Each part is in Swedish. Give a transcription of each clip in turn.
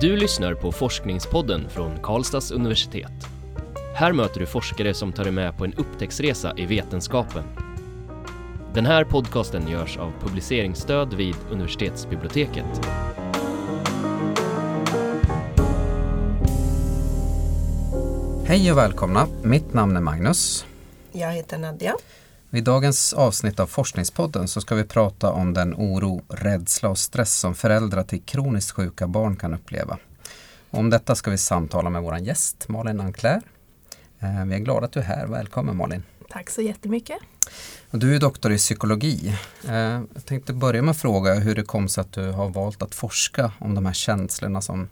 Du lyssnar på Forskningspodden från Karlstads universitet. Här möter du forskare som tar dig med på en upptäcktsresa i vetenskapen. Den här podcasten görs av publiceringsstöd vid universitetsbiblioteket. Hej och välkomna! Mitt namn är Magnus. Jag heter Nadja. I dagens avsnitt av Forskningspodden så ska vi prata om den oro, rädsla och stress som föräldrar till kroniskt sjuka barn kan uppleva. Om detta ska vi samtala med vår gäst Malin Anclair. Eh, vi är glada att du är här. Välkommen Malin! Tack så jättemycket! Du är doktor i psykologi. Eh, jag tänkte börja med att fråga hur det kom sig att du har valt att forska om de här känslorna som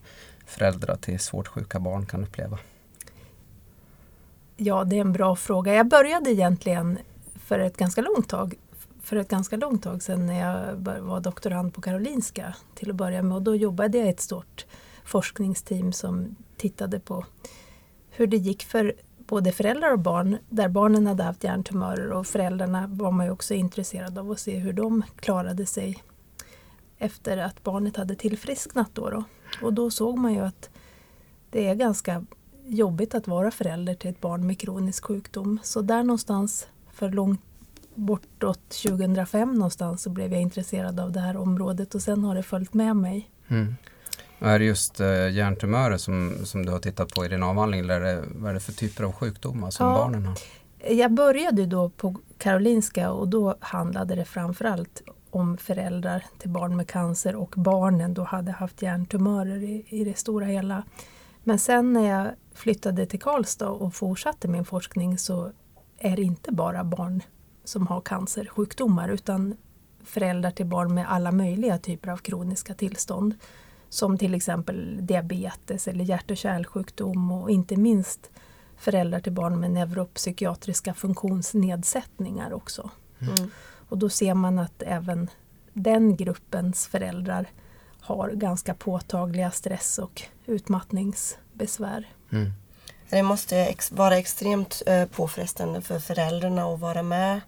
föräldrar till svårt sjuka barn kan uppleva. Ja, det är en bra fråga. Jag började egentligen för ett ganska långt tag för ett ganska långt tag sedan när jag var doktorand på Karolinska till att börja med och då jobbade jag i ett stort forskningsteam som tittade på hur det gick för både föräldrar och barn där barnen hade haft hjärntumörer och föräldrarna var man ju också intresserad av att se hur de klarade sig efter att barnet hade tillfrisknat. Då, då. Och då såg man ju att det är ganska jobbigt att vara förälder till ett barn med kronisk sjukdom. Så där någonstans för långt bortåt 2005 någonstans så blev jag intresserad av det här området och sen har det följt med mig. Mm. Och är det just eh, hjärntumörer som, som du har tittat på i din avhandling eller är det, vad är det för typer av sjukdomar som ja, barnen har? Jag började då på Karolinska och då handlade det framförallt om föräldrar till barn med cancer och barnen då hade haft hjärntumörer i, i det stora hela. Men sen när jag flyttade till Karlstad och fortsatte min forskning så är det inte bara barn som har cancersjukdomar utan föräldrar till barn med alla möjliga typer av kroniska tillstånd. Som till exempel diabetes eller hjärt och kärlsjukdom och inte minst föräldrar till barn med neuropsykiatriska funktionsnedsättningar också. Mm. Och då ser man att även den gruppens föräldrar har ganska påtagliga stress och utmattningsbesvär. Mm. Det måste vara extremt eh, påfrestande för föräldrarna att vara med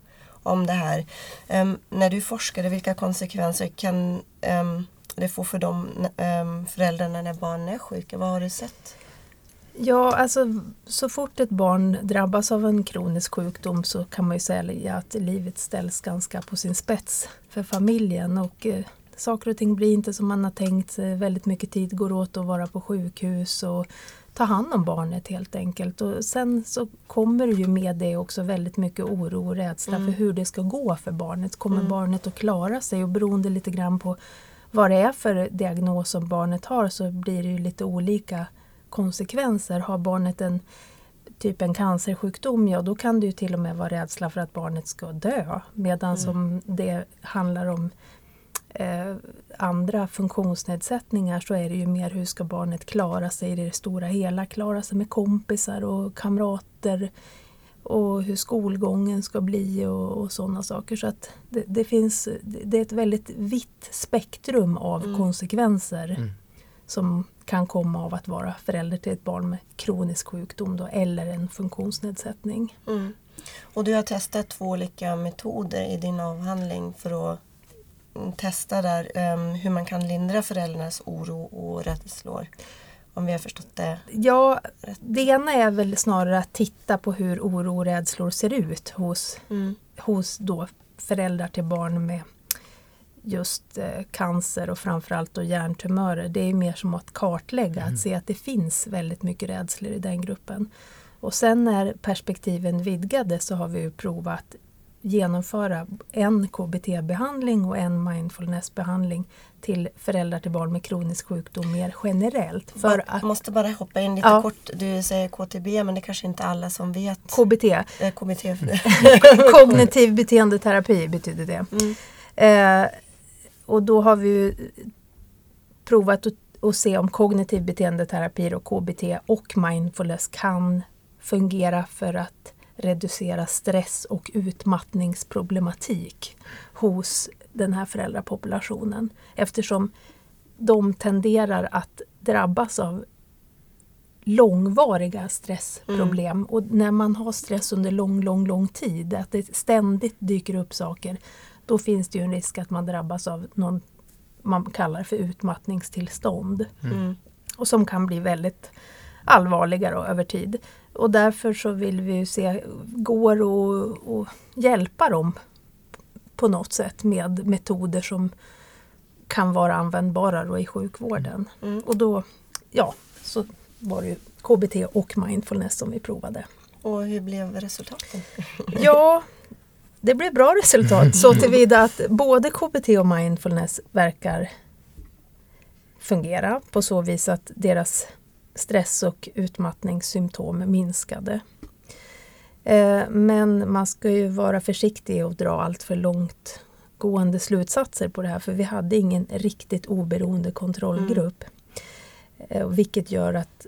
om det här. Um, när du forskade, vilka konsekvenser kan um, det få för de um, ehm, föräldrarna när barnen är sjuka? Vad har du sett? Ja, alltså så fort ett barn drabbas av en kronisk sjukdom så kan man ju säga att livet ställs ganska på sin spets för familjen och eh, saker och ting blir inte som man har tänkt sig. Väldigt mycket tid går åt att vara på sjukhus och ta hand om barnet helt enkelt. Och sen så kommer det ju med det också väldigt mycket oro och rädsla mm. för hur det ska gå för barnet. Kommer mm. barnet att klara sig? Och beroende lite grann på vad det är för diagnos som barnet har så blir det ju lite olika konsekvenser. Har barnet en typ en cancersjukdom, ja då kan det ju till och med vara rädsla för att barnet ska dö. Medan mm. som det handlar om eh, andra funktionsnedsättningar så är det ju mer hur ska barnet klara sig i det stora hela, klara sig med kompisar och kamrater och hur skolgången ska bli och, och sådana saker. Så att det, det, finns, det är ett väldigt vitt spektrum av mm. konsekvenser mm. som kan komma av att vara förälder till ett barn med kronisk sjukdom då, eller en funktionsnedsättning. Mm. Och du har testat två olika metoder i din avhandling för att testa där um, hur man kan lindra föräldrarnas oro och rädslor. Om vi har förstått det Ja, rätt. det ena är väl snarare att titta på hur oro och rädslor ser ut hos, mm. hos då föräldrar till barn med just eh, cancer och framförallt då hjärntumörer. Det är mer som att kartlägga, mm. att se att det finns väldigt mycket rädslor i den gruppen. Och sen när perspektiven vidgades så har vi provat genomföra en KBT-behandling och en mindfulness-behandling till föräldrar till barn med kronisk sjukdom mer generellt. För att, Jag måste bara hoppa in lite ja. kort. Du säger KTB men det är kanske inte alla som vet. KBT. Eh, KBT. Kognitiv beteendeterapi betyder det. Mm. Eh, och då har vi provat att, att se om kognitiv beteendeterapi och KBT och mindfulness kan fungera för att reducera stress och utmattningsproblematik hos den här föräldrapopulationen eftersom de tenderar att drabbas av långvariga stressproblem. Mm. Och när man har stress under lång, lång, lång tid, att det ständigt dyker upp saker, då finns det ju en risk att man drabbas av någon man kallar för utmattningstillstånd. Mm. och som kan bli väldigt allvarliga då, över tid. Och därför så vill vi se, går det att hjälpa dem på något sätt med metoder som kan vara användbara i sjukvården. Mm. Och då, ja, så var det KBT och mindfulness som vi provade. Och hur blev resultaten? Ja, det blev bra resultat så tillvida att både KBT och mindfulness verkar fungera på så vis att deras stress och utmattningssymptom minskade. Eh, Men man ska ju vara försiktig och dra allt för långt gående slutsatser på det här för vi hade ingen riktigt oberoende kontrollgrupp. Eh, och Vilket gör att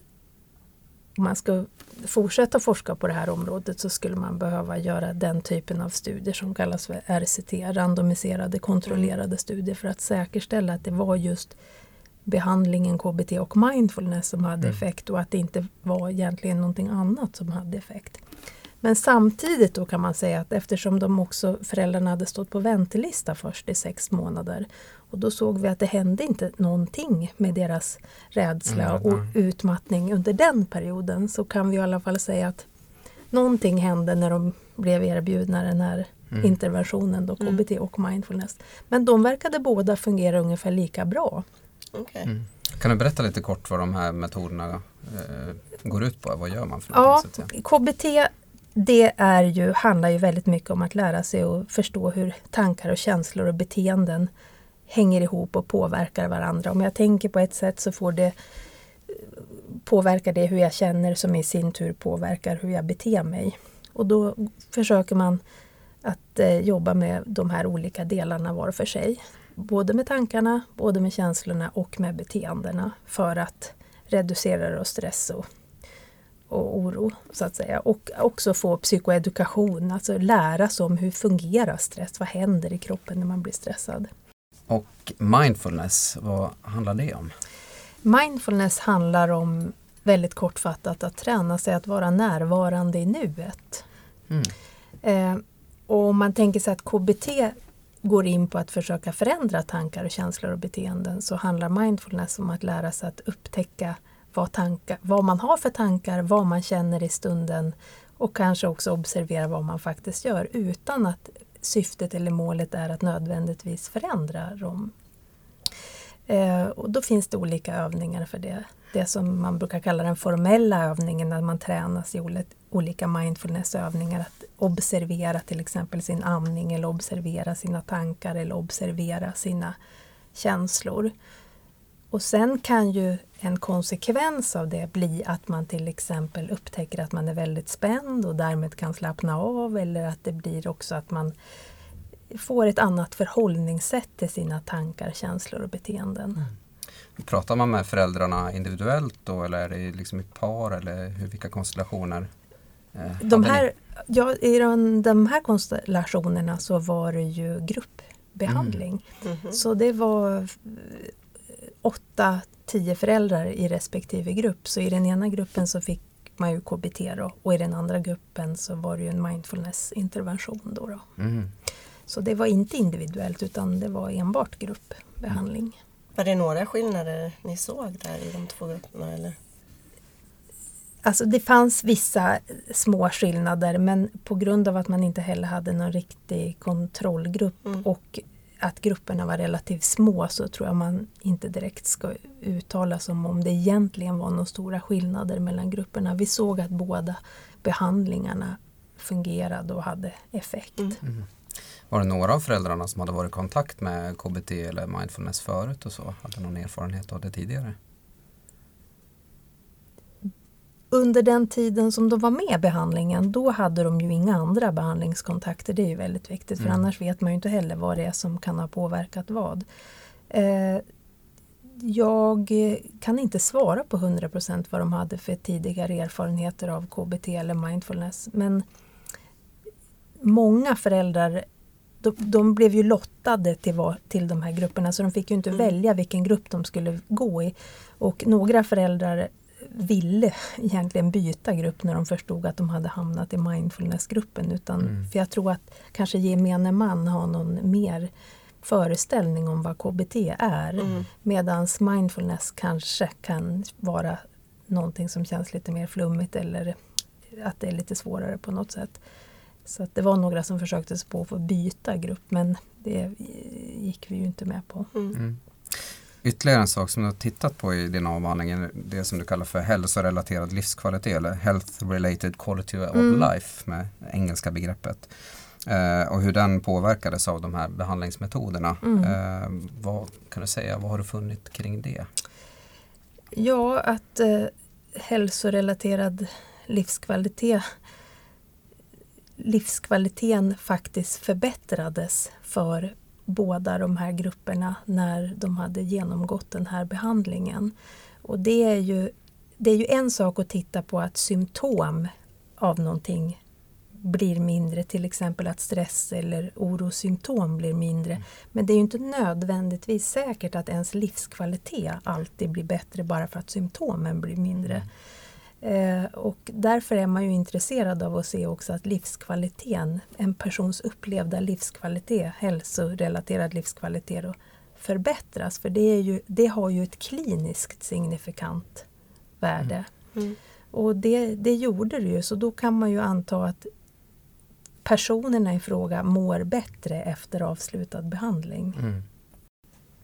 om man ska fortsätta forska på det här området så skulle man behöva göra den typen av studier som kallas för RCT, randomiserade kontrollerade studier för att säkerställa att det var just behandlingen KBT och mindfulness som hade Mm. effekt och att det inte var egentligen någonting annat som hade effekt. Men samtidigt då kan man säga att eftersom de också föräldrarna hade stått på väntelista först i sex månader och då såg vi att det hände inte någonting med deras rädsla och utmattning under den perioden så kan vi i alla fall säga att någonting hände när de blev erbjudna den här Mm. interventionen då. KBT och mindfulness. Men de verkade båda fungera ungefär lika bra. Okej. Mm. Kan du berätta lite kort vad de här metoderna eh, går ut på? Vad gör man för Ja? KBT det är ju, handlar ju väldigt mycket om att lära sig och förstå hur tankar och känslor och beteenden hänger ihop och påverkar varandra. Om jag tänker på ett sätt så får det påverkar det hur jag känner som i sin tur påverkar hur jag beter mig. Och då försöker man att eh, jobba med de här olika delarna var för sig. Både med tankarna, både med känslorna och med beteendena för att reducera då stress och, och oro så att säga. Och också få psykoedukation, alltså lära sig om hur fungerar stress, vad händer i kroppen när man blir stressad. Och mindfulness, vad handlar det om? Mindfulness handlar om väldigt kortfattat att träna sig att vara närvarande i nuet. Mm. Eh, och om man tänker sig att KBT går in på att försöka förändra tankar och känslor och beteenden så handlar mindfulness om att lära sig att upptäcka vad, tankar, vad man har för tankar, vad man känner i stunden och kanske också observera vad man faktiskt gör utan att syftet eller målet är att nödvändigtvis förändra dem. Eh, och då finns det olika övningar för det. Det som man brukar kalla den formella övningen när man tränas i olika mindfulnessövningar. Att observera till exempel sin amning eller observera sina tankar eller observera sina känslor. Och sen kan ju en konsekvens av det bli att man till exempel upptäcker att man är väldigt spänd och därmed kan slappna av eller att det blir också att man får ett annat förhållningssätt till sina tankar, känslor och beteenden. Mm. Pratar man med föräldrarna individuellt då eller är det liksom i par eller hur, vilka konstellationer? Eh, De här, ja, I de, de här konstellationerna så var det ju gruppbehandling. Mhm. Så det var åtta, tio föräldrar i respektive grupp. Så i den ena gruppen så fick man ju KBT då, och i den andra gruppen så var det ju en mindfulness-intervention. Då, då. Mm. Så det var inte individuellt utan det var enbart gruppbehandling. Var det några skillnader ni såg där i de två grupperna? Eller? Alltså det fanns vissa små skillnader men på grund av att man inte heller hade någon riktig kontrollgrupp Mm. och att grupperna var relativt små så tror jag man inte direkt ska uttala som om det egentligen var några stora skillnader mellan grupperna. Vi såg att båda behandlingarna fungerade och hade effekt. Mm. Mm. Var det några av föräldrarna som hade varit i kontakt med KBT eller mindfulness förut och så? Hade någon erfarenhet av det tidigare? Under den tiden som de var med i behandlingen då hade de ju inga andra behandlingskontakter. Det är ju väldigt viktigt för Mm. annars vet man ju inte heller vad det är som kan ha påverkat vad. Eh, jag kan inte svara på 100% vad de hade för tidigare erfarenheter av KBT eller mindfulness men många föräldrar de, de blev ju lottade till, var, till de här grupperna så de fick ju inte Mm. välja vilken grupp de skulle gå i. Och några föräldrar ville egentligen byta grupp när de förstod att de hade hamnat i mindfulnessgruppen. Utan, Mm. För jag tror att kanske gemene man har någon mer föreställning om vad KBT är. Mm. Medan mindfulness kanske kan vara någonting som känns lite mer flummigt eller att det är lite svårare på något sätt. Så att det var några som försökte sig på att få byta grupp men det gick vi ju inte med på. Mm. Ytterligare en sak som du har tittat på i din avhandling är det som du kallar för hälsorelaterad livskvalitet eller Health Related Quality of Mm. Life med engelska begreppet. Eh, och hur den påverkades av de här behandlingsmetoderna. Mm. Eh, vad kan du säga, vad har du funnit kring det? Ja, att eh, hälsorelaterad livskvalitet livskvaliteten faktiskt förbättrades för båda de här grupperna när de hade genomgått den här behandlingen. Och det är ju, det är ju en sak att titta på att symptom av någonting blir mindre, till exempel att stress eller orosymptom blir mindre. Men det är ju inte nödvändigtvis säkert att ens livskvalitet alltid blir bättre bara för att symptomen blir mindre. Eh, och därför är man ju intresserad av att se också att livskvaliteten, en persons upplevda livskvalitet, hälsorelaterad livskvalitet, då, förbättras. För det, är ju, det har ju ett kliniskt signifikant värde. Mm. Och det, det gjorde det ju, så då kan man ju anta att personerna i fråga mår bättre efter avslutad behandling. Mm.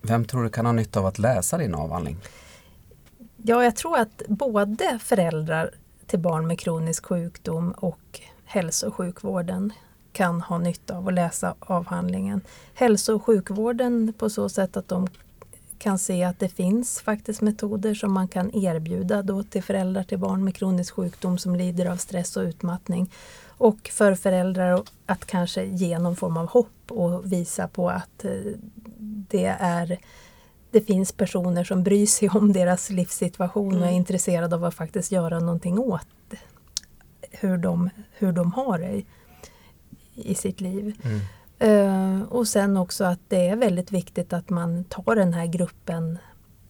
Vem tror du kan ha nytta av att läsa din avhandling? Ja, jag tror att både föräldrar till barn med kronisk sjukdom och hälso och sjukvården kan ha nytta av att läsa avhandlingen. Hälso och sjukvården på så sätt att de kan se att det finns faktiskt metoder som man kan erbjuda då till föräldrar till barn med kronisk sjukdom som lider av stress och utmattning. Och för föräldrar att kanske ge någon form av hopp och visa på att eh, det är det finns personer som bryr sig om deras livssituation och är Mm. intresserade av att faktiskt göra någonting åt hur de, hur de har det i, i sitt liv. Mm. Eh, och sen också att det är väldigt viktigt att man tar den här gruppen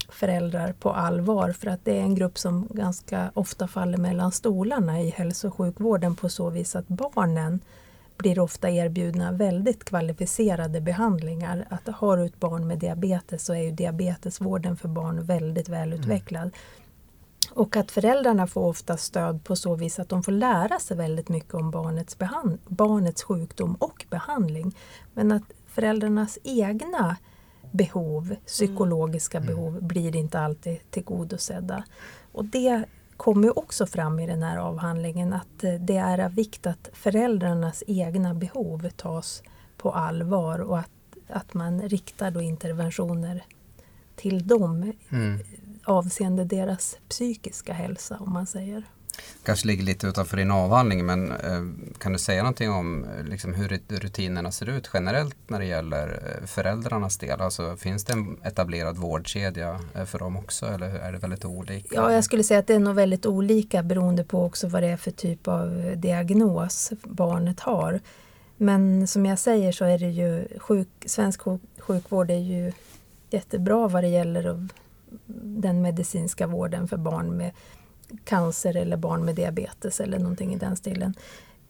föräldrar på allvar för att det är en grupp som ganska ofta faller mellan stolarna i hälso och sjukvården på så vis att barnen blir ofta erbjudna väldigt kvalificerade behandlingar. Att har du ett barn med diabetes så är ju diabetesvården för barn väldigt välutvecklad. Och att föräldrarna får ofta stöd på så vis att de får lära sig väldigt mycket om barnets, barnets sjukdom och behandling. Men att föräldrarnas egna behov, psykologiska behov, blir inte alltid tillgodosedda. Och det kommer också fram i den här avhandlingen att eh, det är av vikt att föräldrarnas egna behov tas på allvar och att, att man riktar då interventioner till dem Mm. avseende deras psykiska hälsa om man säger. Kanske ligger lite utanför din avhandling men eh, kan du säga någonting om eh, liksom, hur rutinerna ser ut generellt när det gäller eh, föräldrarnas del? Alltså, finns det en etablerad vårdkedja eh, för dem också eller är det väldigt olika? Ja, jag skulle säga att det är nog väldigt olika beroende på också vad det är för typ av diagnos barnet har. Men som jag säger så är det ju sjuk, svensk sjukvård är ju jättebra vad det gäller den medicinska vården för barn med cancer eller barn med diabetes eller någonting i den stilen.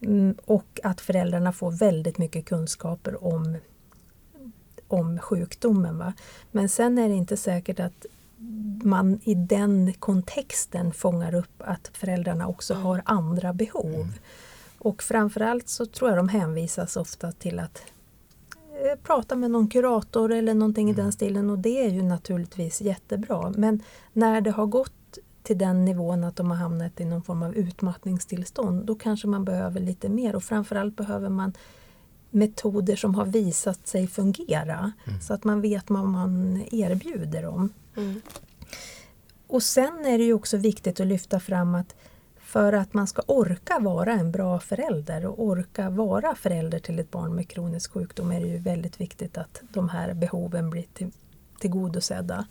Mm, och att föräldrarna får väldigt mycket kunskaper om, om sjukdomen. Va? Men sen är det inte säkert att man i den kontexten fångar upp att föräldrarna också Mm. har andra behov. Och framförallt så tror jag de hänvisas ofta till att eh, prata med någon kurator eller någonting i den stilen och det är ju naturligtvis jättebra. Men när det har gått till den nivån att de har hamnat i någon form av utmattningstillstånd då kanske man behöver lite mer och framförallt behöver man metoder som har visat sig fungera så att man vet vad man erbjuder dem. Mm. Och sen är det ju också viktigt att lyfta fram att för att man ska orka vara en bra förälder och orka vara förälder till ett barn med kronisk sjukdom är det ju väldigt viktigt att de här behoven blir till, tillgodosedda.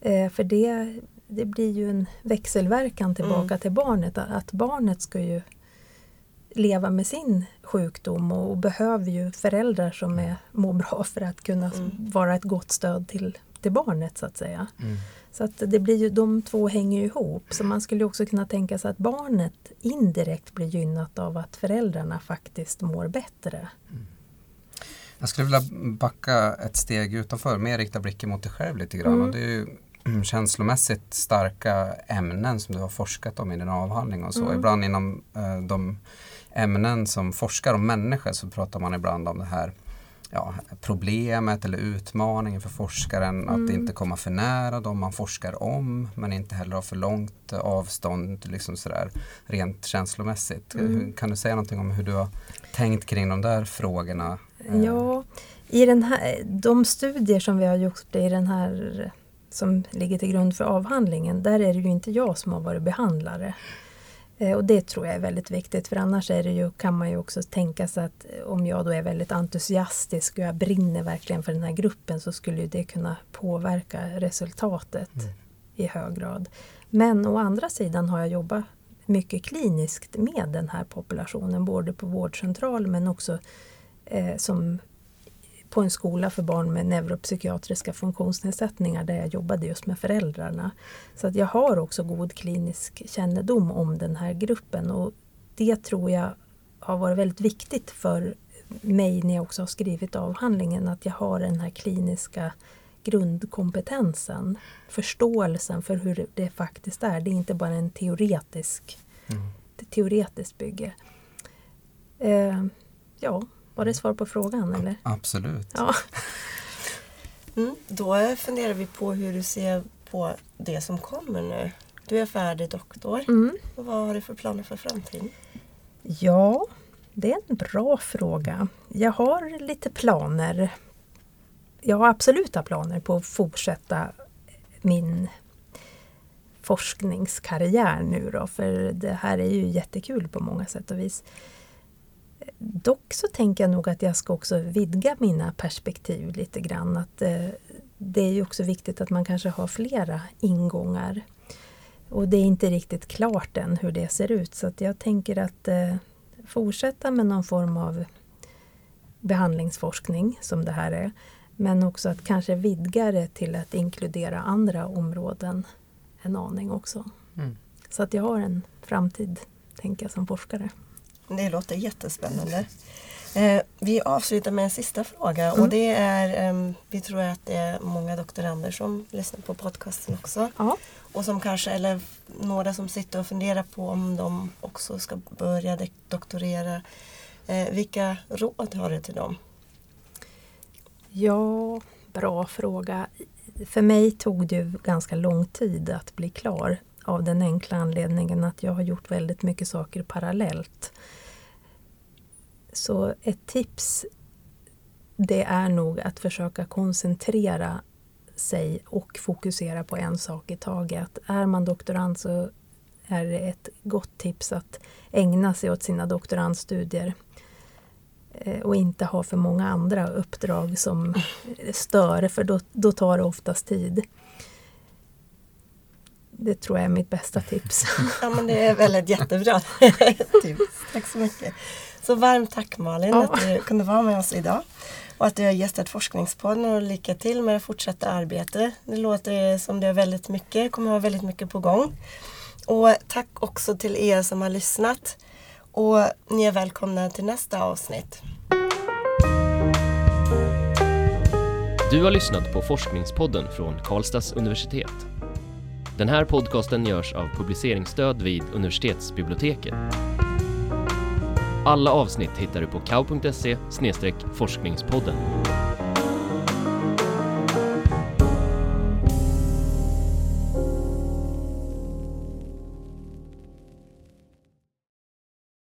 Eh, för det, det blir ju en växelverkan tillbaka Mm. till barnet. Att barnet ska ju leva med sin sjukdom och, och behöver ju föräldrar som är, mår bra för att kunna Mm. vara ett gott stöd till, till barnet så att säga. Mm. Så att det blir ju, de två hänger ihop. Så man skulle också kunna tänka sig att barnet indirekt blir gynnat av att föräldrarna faktiskt mår bättre. Jag skulle vilja backa ett steg utanför, mer rikta blicken mot dig själv lite grann. Mm. Och det är ju känslomässigt starka ämnen som du har forskat om i din avhandling och så. Mm. Ibland inom eh, de ämnen som forskar om människor så pratar man ibland om det här ja, problemet eller utmaningen för forskaren att Mm. inte komma för nära dem man forskar om men inte heller ha för långt avstånd liksom sådär, rent känslomässigt. Mm. Kan du säga någonting om hur du har tänkt kring de där frågorna? Eh, Ja, i den här, de studier som vi har gjort i den här som ligger till grund för avhandlingen, där är det ju inte jag som har varit behandlare. Eh, Och det tror jag är väldigt viktigt för annars är det ju, kan man ju också tänka sig att eh, om jag då är väldigt entusiastisk och jag brinner verkligen för den här gruppen så skulle ju det kunna påverka resultatet Mm. i hög grad. Men å andra sidan har jag jobbat mycket kliniskt med den här populationen, både på vårdcentral men också eh, som på en skola för barn med neuropsykiatriska funktionsnedsättningar där jag jobbade just med föräldrarna. Så att jag har också god klinisk kännedom om den här gruppen och det tror jag har varit väldigt viktigt för mig när jag också har skrivit avhandlingen att jag har den här kliniska grundkompetensen. Förståelsen för hur det faktiskt är. Det är inte bara en teoretisk, Mm. teoretiskt bygge. Eh, ja, var det svar på frågan eller? Absolut. Ja. Mm, då funderar vi på hur du ser på det som kommer nu. Du är färdig doktor. Mm. Och vad har du för planer för framtiden? Ja, det är en bra fråga. Jag har lite planer. Jag har absoluta planer på att fortsätta min forskningskarriär nu då, för det här är ju jättekul på många sätt och vis. Dock så tänker jag nog att jag ska också vidga mina perspektiv lite grann. Att, eh, det är ju också viktigt att man kanske har flera ingångar. Och det är inte riktigt klart än hur det ser ut så att jag tänker att eh, fortsätta med någon form av behandlingsforskning som det här är. Men också att kanske vidga det till att inkludera andra områden en aning också. Mm. Så att jag har en framtid, tänker jag, som forskare. Det låter jättespännande. Eh, vi avslutar med en sista fråga och Mm. det är, ehm, vi tror att det är många doktorander som lyssnar på podcasten också. Ja. Och som kanske, eller några som sitter och funderar på om de också ska börja doktorera. Eh, vilka råd har du till dem? Ja, bra fråga. För mig tog det ganska lång tid att bli klar av den enkla anledningen att jag har gjort väldigt mycket saker parallellt. Så ett tips det är nog att försöka koncentrera sig och fokusera på en sak i taget. Är man doktorand så är det ett gott tips att ägna sig åt sina doktorandstudier eh, och inte ha för många andra uppdrag som stör, för då, då tar det oftast tid. Det tror jag är mitt bästa tips. Ja men det är väl ett jättebra tips. Tack så mycket. Så varmt tack Malin Ja. att du kunde vara med oss idag. Och att du har gästat Forskningspodden och lycka till med det fortsatta arbetet. Det låter som det är väldigt mycket, kommer att vara väldigt mycket på gång. Och tack också till er som har lyssnat. Och ni är välkomna till nästa avsnitt. Du har lyssnat på Forskningspodden från Karlstads universitet. Den här podcasten görs av publiceringsstöd vid universitetsbiblioteket. Alla avsnitt hittar du på kau.se forskningspodden.